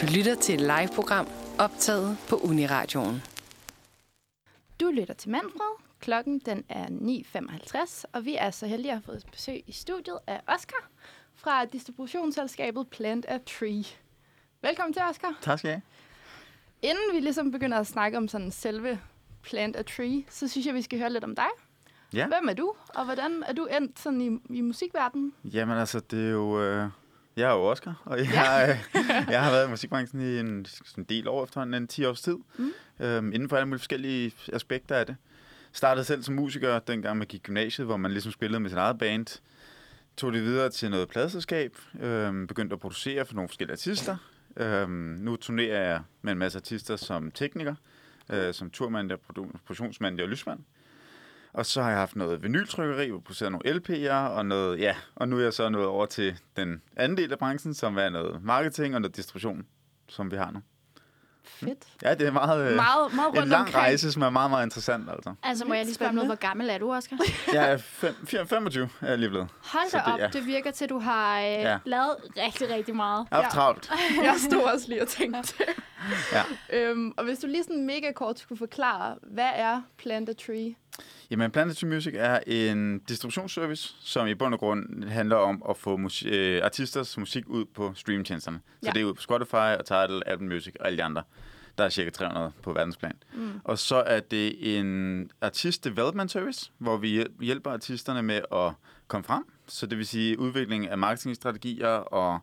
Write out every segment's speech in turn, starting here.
Du lytter til et live-program optaget på Uniradioen. Du lytter til Manfred. Klokken den er 9.55, og vi er så heldige at have fået besøg i studiet af Oscar fra distributionsselskabet Plant a Tree. Velkommen til, Oscar. Tak skal jeg Inden vi ligesom begynder at snakke om sådan selve Plant a Tree, så synes jeg, vi skal høre lidt om dig. Ja. Hvem er du, og hvordan er du endt sådan i, i musikverdenen? Jamen altså, det er jo... Øh, jeg er jo Oscar, og jeg, ja. øh, jeg har været i musikbranchen i en, en del år efterhånden, en 10 års tid, mm. øhm, inden for alle mulige forskellige aspekter af det. Startede selv som musiker, dengang man gik gymnasiet, hvor man ligesom spillede med sit eget band. Tog det videre til noget pladselskab, øhm, begyndte at producere for nogle forskellige artister. Øhm, nu turnerer jeg med en masse artister som tekniker, øh, som turmand, produktionsmand og lysmand. Og så har jeg haft noget vinyltrykkeri, hvor jeg produceret nogle LP'er, og noget, ja, og nu er jeg så nået over til den anden del af branchen, som er noget marketing og noget distribution, som vi har nu. Fedt. Ja, det er meget, øh, Meget, meget en lang omkring. rejse, som er meget, meget interessant, altså. Altså, må jeg lige spørge om noget, hvor gammel er du, Oscar? Jeg er fem, fire- 25 er jeg lige blevet. Hold Så da op, ja. det virker til, at du har øh, Ja. lavet rigtig, rigtig meget. Jeg har haft Ja. travlt. Jeg stod også lige og tænkte. Ja. øhm, og hvis du lige sådan mega kort skulle forklare, hvad er Plant a Tree? Jamen, Planet to Music er en distributionsservice, som i bund og grund handler om at få musik, øh, artisters musik ud på streamtjenesterne. Så Ja. det er ud på Spotify og Tidal, Apple Music og alle de andre. Der er cirka 300 på verdensplan. Mm. Og så er det en artist development service, hvor vi hjæl- hjælper artisterne med at komme frem. Så det vil sige udvikling af marketingstrategier og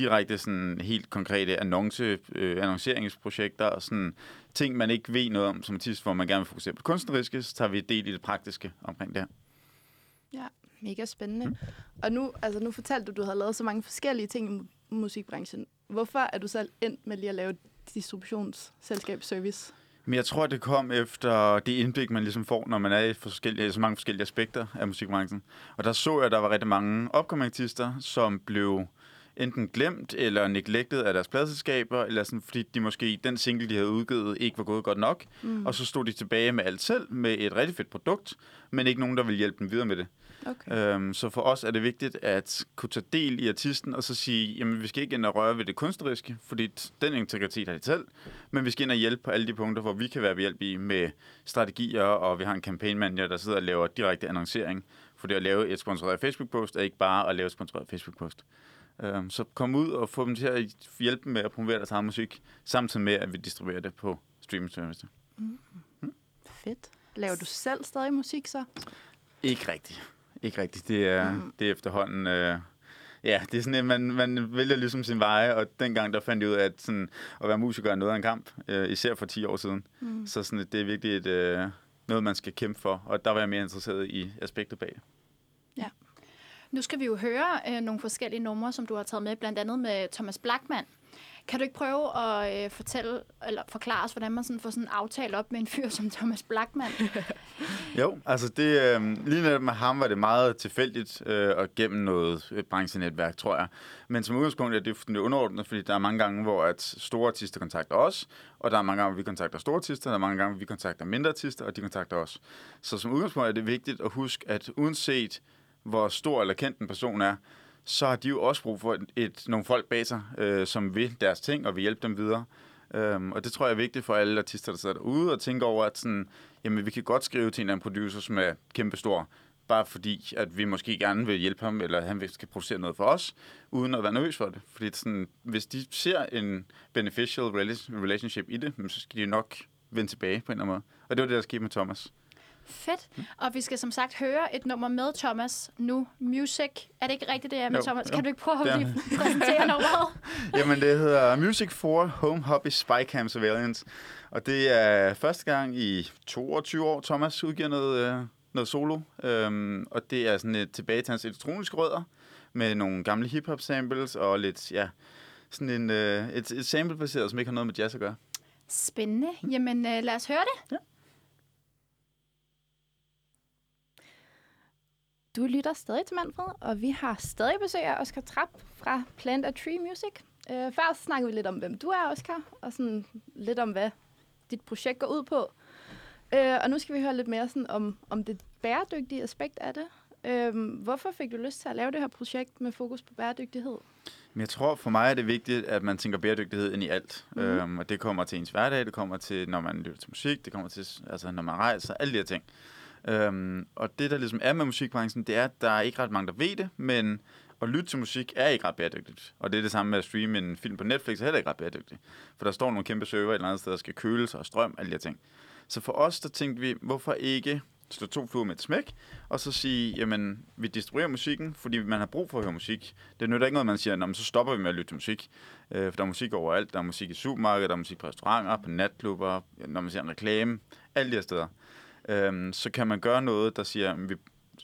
direkte sådan helt konkrete annonce, øh, annonceringsprojekter og sådan ting, man ikke ved noget om som artist, hvor man gerne vil fokusere på det kunstneriske, så tager vi del i det praktiske omkring det her. Ja, mega spændende. Mm. Og nu, altså nu fortalte du, at du havde lavet så mange forskellige ting i mu- musikbranchen. Hvorfor er du selv endt med lige at lave distributionsselskab service? Men jeg tror, det kom efter det indblik, man ligesom får, når man er i forskellige, så mange forskellige aspekter af musikbranchen. Og der så jeg, at der var rigtig mange upcoming artister, som blev enten glemt eller neglected af deres pladselskaber, eller sådan, fordi de måske den single, de havde udgivet, ikke var gået godt nok. Mm. Og så stod de tilbage med alt selv, med et rigtig fedt produkt, men ikke nogen, der ville hjælpe dem videre med det. Okay. Øhm, så for os er det vigtigt at kunne tage del i artisten, og så sige, jamen vi skal ikke ind og røre ved det kunstneriske, fordi den integritet har de selv, men vi skal ind og hjælpe på alle de punkter, hvor vi kan være behjælp i med strategier, og vi har en campaign manager, der sidder og laver direkte annoncering. For det at lave et sponsoreret Facebook-post er ikke bare at lave et sponsoreret Facebook-post. Øhm, så kom ud og få dem til at hjælpe dem med at promovere deres egen musik, samtidig med, at vi distribuerer det på streaming service. Fedt. Laver du selv stadig musik så? Ikke rigtigt. Ikke rigtigt. Det er, mm. det er efterhånden... Øh, ja, det er sådan, at man, man vælger ligesom sin veje, og dengang der fandt jeg ud af, at sådan, at være musiker er noget af en kamp, øh, især for 10 år siden. Mm. Så sådan, det er virkelig et, øh, noget, man skal kæmpe for, og der var jeg mere interesseret i aspektet bag. Nu skal vi jo høre øh, nogle forskellige numre, som du har taget med, blandt andet med Thomas Blackman. Kan du ikke prøve at øh, fortælle, eller forklare os, hvordan man sådan får sådan en aftale op med en fyr som Thomas Blackman? Jo, altså det, øh, lige netop med ham var det meget tilfældigt øh, og gennem noget øh, branchenetværk, tror jeg. Men som udgangspunkt er det fuldstændig underordnet, fordi der er mange gange, hvor at store artister kontakter os, og der er mange gange, hvor vi kontakter store artister, der er mange gange, hvor vi kontakter mindre artister, og de kontakter os. Så som udgangspunkt er det vigtigt at huske, at uanset hvor stor eller kendt en person er, så har de jo også brug for et, et, nogle folk bag sig, øh, som vil deres ting og vil hjælpe dem videre. Øhm, og det tror jeg er vigtigt for alle artister, der sidder derude og tænker over, at sådan, jamen, vi kan godt skrive til en eller anden producer, som er kæmpestor, bare fordi, at vi måske gerne vil hjælpe ham, eller han vil- skal producere noget for os, uden at være nervøs for det. Fordi sådan, hvis de ser en beneficial relationship i det, så skal de nok vende tilbage på en eller anden måde. Og det var det, der skete med Thomas. Fedt. Og vi skal som sagt høre et nummer med Thomas nu. Music. Er det ikke rigtigt, det er med Jo, Thomas? jo. Kan du ikke prøve at lige præsentere nummeret? Jamen, det hedder Music for Home Hobby Spycam Surveillance. Og det er første gang i 22 år, Thomas udgiver noget, øh, noget solo. Øhm, og det er sådan et tilbage til hans elektroniske rødder, med nogle gamle hip-hop samples og lidt, ja, sådan en, øh, et, et sample-baseret, som ikke har noget med jazz at gøre. Spændende. Jamen, øh, lad os høre det. Du lytter stadig til Manfred, og vi har stadig besøg af Oscar Trapp fra Plant a Tree Music. Øh, først snakker vi lidt om, hvem du er, Oscar, og sådan lidt om, hvad dit projekt går ud på. Øh, og nu skal vi høre lidt mere sådan om, om det bæredygtige aspekt af det. Øhm, hvorfor fik du lyst til at lave det her projekt med fokus på bæredygtighed? Men jeg tror, for mig er det vigtigt, at man tænker bæredygtighed ind i alt. Mm. Øhm, og det kommer til ens hverdag, det kommer til, når man lytter til musik, det kommer til, altså, når man rejser, alle de her ting. Øhm, og det, der ligesom er med musikbranchen, det er, at der er ikke ret mange, der ved det, men at lytte til musik er ikke ret bæredygtigt. Og det er det samme med at streame en film på Netflix, er heller ikke ret bæredygtigt. For der står nogle kæmpe server et eller andet sted, der skal køles og strøm, alle de her ting. Så for os, der tænkte vi, hvorfor ikke slå to fluer med et smæk, og så sige, jamen, vi distribuerer musikken, fordi man har brug for at høre musik. Det nytter ikke noget, man siger, Nå, men så stopper vi med at lytte til musik. Øh, for der er musik overalt. Der er musik i supermarkedet, der er musik på restauranter, på natklubber, når man ser en reklame, alle de her steder. Øhm, så kan man gøre noget, der siger, at vi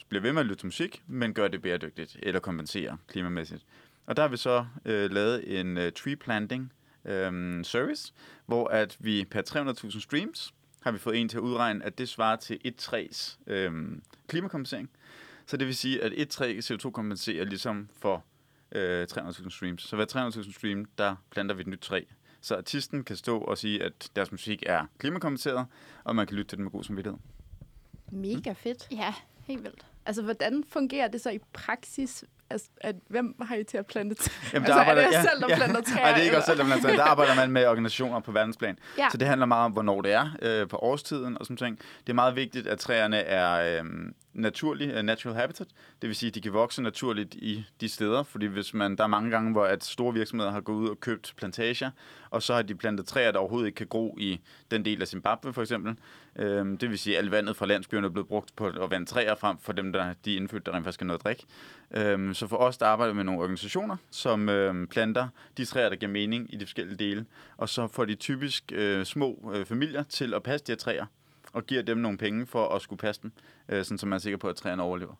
bliver ved med at lytte til musik, men gør det bæredygtigt, eller kompenserer klimamæssigt. Og der har vi så øh, lavet en øh, tree planting øh, service, hvor at vi per 300.000 streams har vi fået en til at udregne, at det svarer til et træs øh, klimakompensering. Så det vil sige, at et træ CO2 kompenserer ligesom for øh, 300.000 streams. Så hver 300.000 stream, der planter vi et nyt træ. Så artisten kan stå og sige, at deres musik er klimakompenseret, og man kan lytte til den med god samvittighed. Mega fedt. Ja, helt vildt. Altså, hvordan fungerer det så i praksis? Altså, at, hvem har I til at plante træer? Jamen, altså, er det jer selv, der planter træer? Nej, det er ikke eller? selv, der planter træer. Der arbejder man med organisationer på verdensplan. Ja. Så det handler meget om, hvornår det er øh, på årstiden og sådan ting. Det er meget vigtigt, at træerne er øh, naturlig, øh, natural habitat. Det vil sige, at de kan vokse naturligt i de steder. Fordi hvis man, der er mange gange, hvor at store virksomheder har gået ud og købt plantager, og så har de plantet træer, der overhovedet ikke kan gro i den del af Zimbabwe for eksempel. Øhm, det vil sige, at alt vandet fra landsbyerne er blevet brugt på at vande træer frem for dem, der de indfødte, der rent faktisk har noget at drikke. Øhm, så for os, der arbejder med nogle organisationer, som øhm, planter de træer, der giver mening i de forskellige dele. Og så får de typisk øh, små øh, familier til at passe de her træer, og giver dem nogle penge for at skulle passe dem, øh, sådan så man er sikker på, at træerne overlever.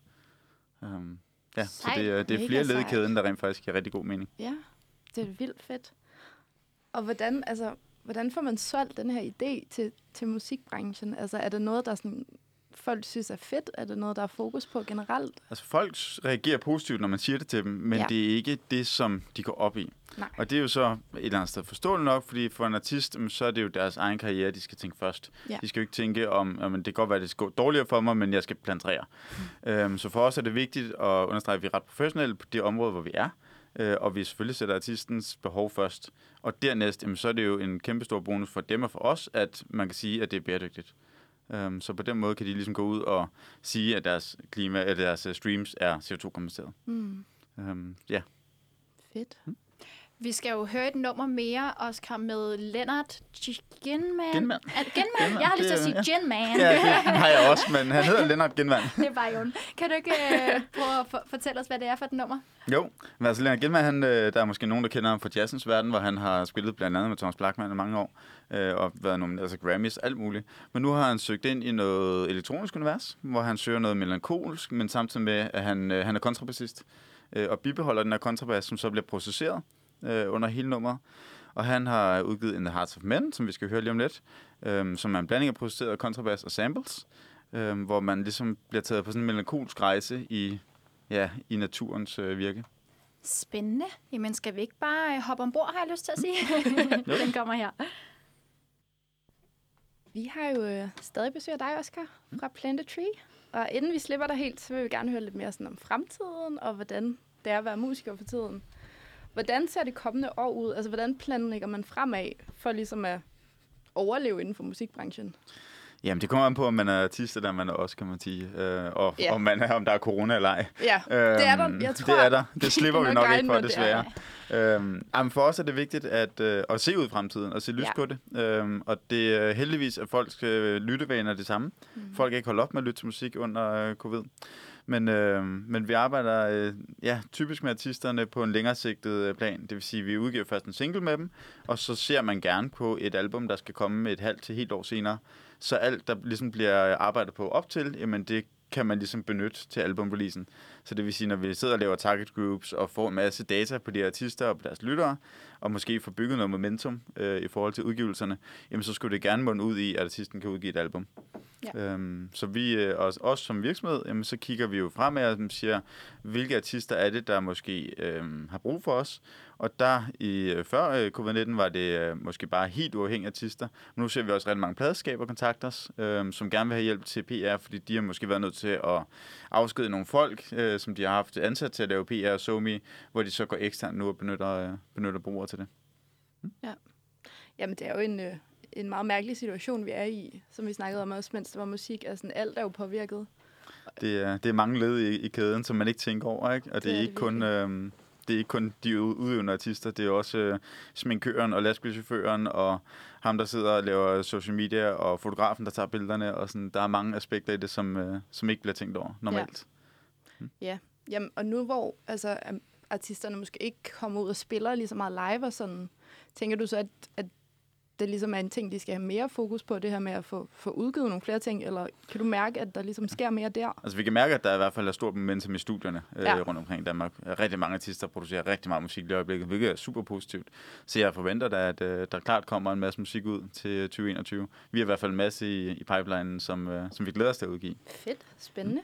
Øhm, ja, så Sejt. det, er- det er flere led i kæden, der rent faktisk giver rigtig god mening. Ja, det er vildt fedt. Og hvordan, altså, hvordan får man solgt den her idé til, til musikbranchen? Altså, er det noget, der sådan, folk synes er fedt? Er det noget, der er fokus på generelt? Altså folk reagerer positivt, når man siger det til dem, men Ja. det er ikke det, som de går op i. Nej. Og det er jo så et eller andet sted forståeligt nok, fordi for en artist, så er det jo deres egen karriere, de skal tænke først. Ja. De skal jo ikke tænke om, at det kan godt være, at det skal gå dårligere for mig, men jeg skal plantere. Mm. Øhm, så for os er det vigtigt at understrege, at vi er ret professionelle på det område, hvor vi er. Øh, og vi selvfølgelig sætter artistens behov først. Og dernæst, jamen, så er det jo en kæmpe stor bonus for dem og for os, at man kan sige, at det er bæredygtigt. Um, så på den måde kan de ligesom gå ud og sige, at deres, klima, at deres øh, streams er CO2-kompenseret. Mm, Um, ja. fedt. Vi skal jo høre et nummer mere, Oscar, med Leonard Ginman. Genmand. Er, Genman? Jeg har lyst til at sige Det- Ginman. ja, det har jeg også, men han hedder Lennart Genvand. det var jo en- Kan du ikke øh, prøve at for, fortælle os, hvad det er for et nummer? Jo, men altså Lennart Genvand, han, øh, der er måske nogen, der kender ham fra jazzens verden, hvor han har spillet blandt andet med Thomas Blackman i mange år, øh, og været nomineret til Grammys, alt muligt. Men nu har han søgt ind i noget elektronisk univers, hvor han søger noget melankolsk, men samtidig med, at han, øh, han er kontrabassist, øh, og bibeholder den her kontrabas, som så bliver processeret øh, under hele nummeret. Og han har udgivet In the Hearts of Men, som vi skal høre lige om lidt, øh, som er en blanding af processeret kontrabas og samples, øh, hvor man ligesom bliver taget på sådan en melankolsk rejse i, ja, i naturens øh, virke. Spændende. Jamen, skal vi ikke bare øh, hoppe ombord, har jeg lyst til at sige? Den kommer her. Vi har jo øh, stadig besøg af dig, Oscar, fra Plant a Tree. Og inden vi slipper dig helt, så vil vi gerne høre lidt mere sådan om fremtiden, og hvordan det er at være musiker for tiden. Hvordan ser det kommende år ud? Altså, hvordan planlægger man fremad for ligesom at overleve inden for musikbranchen? Jamen, det kommer an på, om man er artist, eller man er også, kan man sige. Øh, og Ja. om, man er, om der er corona eller ej. Ja, det er der. Øhm, Jeg tror, det er der. Det slipper vi nok ikke for, desværre. Øhm, jamen for os er det vigtigt at, øh, at se ud i fremtiden og se lys Ja. på det. Øhm, og det er heldigvis, at folks øh, lyttevaner er det samme. Mm. Folk er ikke holdt op med at lytte til musik under øh, covid. Men, øh, men vi arbejder øh, ja, typisk med artisterne på en længere sigtet øh, plan. Det vil sige, at vi udgiver først en single med dem, og så ser man gerne på et album, der skal komme et halvt til helt år senere. Så alt, der ligesom bliver arbejdet på op til, jamen det kan man ligesom benytte til albumreleasen. Så det vil sige, når vi sidder og laver target groups og får en masse data på de artister og på deres lyttere, og måske får bygget noget momentum øh, i forhold til udgivelserne, jamen så skulle det gerne munde ud i, at artisten kan udgive et album. Ja. Øhm, så vi, øh, os, os som virksomhed, jamen, så kigger vi jo fremad og siger, hvilke artister er det, der måske øh, har brug for os, Og der i øh, før øh, covid-19 var det øh, måske bare helt uafhængige artister. Men nu ser vi også rigtig mange pladeskaber kontakte os, øh, som gerne vil have hjælp til PR, fordi de har måske været nødt til at afskede nogle folk, øh, som de har haft ansat til at lave PR og SoMe, hvor de så går eksternt nu og benytter, øh, benytter brugere til det. Jamen, det er jo en, øh, en meget mærkelig situation, vi er i, som vi snakkede om også, mens der var musik. Altså, alt er jo påvirket. Det er, det er mange led i, i kæden, som man ikke tænker over, ikke? Og det, Det er, er ikke det kun... Øh, det er ikke kun de udøvende artister, det er også øh, sminkøren og lastbilchaufføren og ham, der sidder og laver social media og fotografen, der tager billederne. Og sådan, der er mange aspekter i det, som, øh, som ikke bliver tænkt over normalt. Ja, Jamen, og nu hvor altså, artisterne måske ikke kommer ud og spiller lige så meget live og sådan, tænker du så, at, at det ligesom er en ting, de skal have mere fokus på, det her med at få, få udgivet nogle flere ting, eller kan du mærke, at der ligesom sker mere der? Altså, vi kan mærke, at der i hvert fald er stort momentum i studierne øh, Ja. rundt omkring i Danmark. Rigtig mange artister producerer rigtig meget musik i øjeblikket, hvilket er super positivt. Så jeg forventer da, at øh, der klart kommer en masse musik ud til 2021. Vi har i hvert fald en masse i, i pipelinen, som, øh, som vi glæder os til at udgive. Fedt, spændende.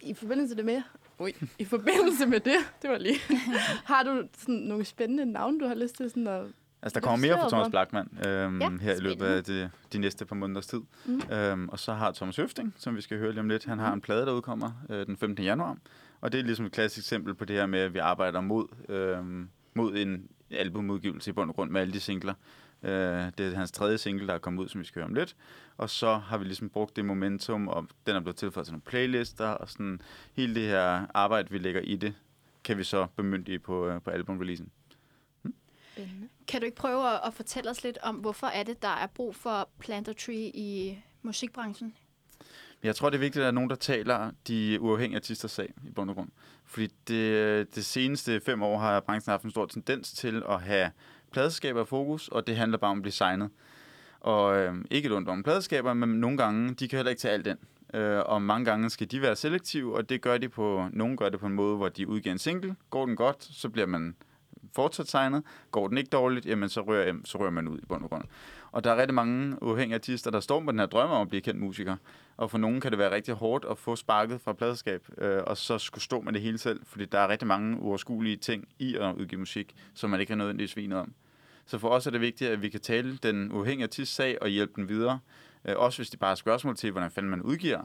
I forbindelse det med, ui, i forbindelse med det, det var lige, har du sådan nogle spændende navne, du har lyst til sådan at... Altså, der kommer mere fra Thomas. Blackman øhm, Ja, her i løbet af de, de næste par måneders tid. Mm. Mm. Øhm, og så har Thomas Høfting, som vi skal høre lige om lidt, han har en plade, der udkommer øh, den 15. januar. Og det er ligesom et klassisk eksempel på det her med, at vi arbejder mod, øhm, mod en albumudgivelse i bund og grund med alle de singler. Øh, det er hans tredje single, der er kommet ud, som vi skal høre om lidt. Og så har vi ligesom brugt det momentum, og den er blevet tilføjet til nogle playlister, og sådan hele det her arbejde, vi lægger i det, kan vi så bemyndige på, øh, på albumreleasen. Spændende. Kan du ikke prøve at, at fortælle os lidt om, hvorfor er det, der er brug for Planter Tree i musikbranchen? Jeg tror, det er vigtigt, at der er nogen, der taler de uafhængige artisters sag i bund og grund. Fordi det, det seneste fem år har branchen haft en stor tendens til at have pladeskaber fokus, og det handler bare om at blive signet. Og øh, ikke et ondt om pladeskaber, men nogle gange, de kan heller ikke tage alt ind. Øh, og mange gange skal de være selektive, og det gør de på, nogle gør det på en måde, hvor de udgiver en single. Går den godt, så bliver man fortsat signet. Går den ikke dårligt, jamen så rører, så rører man ud i bund og grund. Og der er rigtig mange uafhængige artister, der står med den her drøm om at blive kendt musiker. Og for nogen kan det være rigtig hårdt at få sparket fra pladeskab, øh, og så skulle stå med det hele selv, fordi der er rigtig mange uoverskuelige ting i at udgive musik, som man ikke har nødvendigvis svinet om. Så for os er det vigtigt, at vi kan tale den uafhængige artist sag og hjælpe den videre. Øh, også hvis de bare har spørgsmål til, hvordan fanden man udgiver.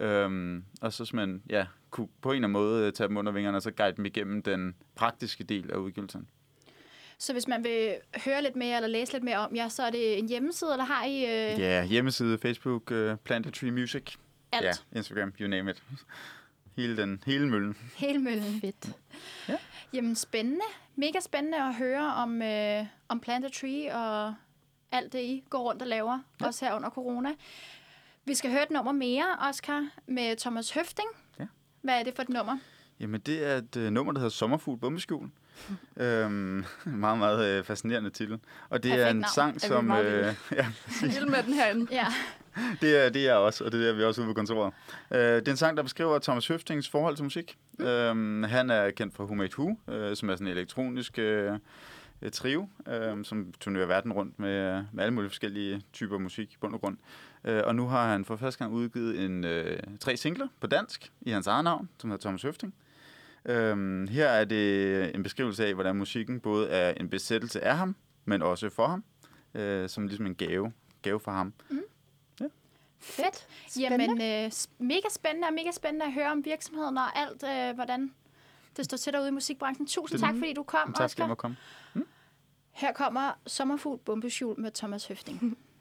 Øhm, og så man ja, kunne på en eller anden måde øh, tage dem under vingerne, og så guide dem igennem den praktiske del af udgivelsen. Så hvis man vil høre lidt mere eller læse lidt mere om jer, så er det en hjemmeside, eller har I øh, Ja, hjemmeside, Facebook, uh, Planted Tree Music. alt? Ja, Instagram, you name it. Hele, den, hele møllen. Hele møllen. Fedt. Jamen spændende. Mega spændende at høre om, øh, om Planter Tree og alt det, I går rundt og laver, ja. også her under corona. Vi skal høre et nummer mere, Oscar, med Thomas Høfting. Ja. Hvad er det for et nummer? Jamen, det er et uh, nummer, der hedder Sommerfugl Bombeskjul. øhm, meget, meget øh, fascinerende titel. Og det Perfekt er en navn. sang, vi som... Øh, ja, Vild med den herinde. Ja. det er, det er også, og det er vi også ude på kontoret. Øh, det er en sang, der beskriver Thomas Høftings forhold til musik. Mm. Øhm, han er kendt fra Who Made Who, øh, som er sådan en elektronisk øh, øh, trio, øh, som turnerer verden rundt med, med alle mulige forskellige typer musik i bund og grund. Øh, og nu har han for første gang udgivet en, øh, tre singler på dansk i hans eget navn, som hedder Thomas Høfting. Øhm, her er det en beskrivelse af, hvordan musikken både er en besættelse af ham, men også for ham, øh, som ligesom en gave, gave for ham. Fedt. Jamen, øh, mega spændende og mega spændende at høre om virksomheden og alt, øh, hvordan det står til derude i musikbranchen. Tusind tak, fordi du kom, Tak skal Oscar. jeg komme. Her kommer Sommerfugl Bombeskjul med Thomas Høfting.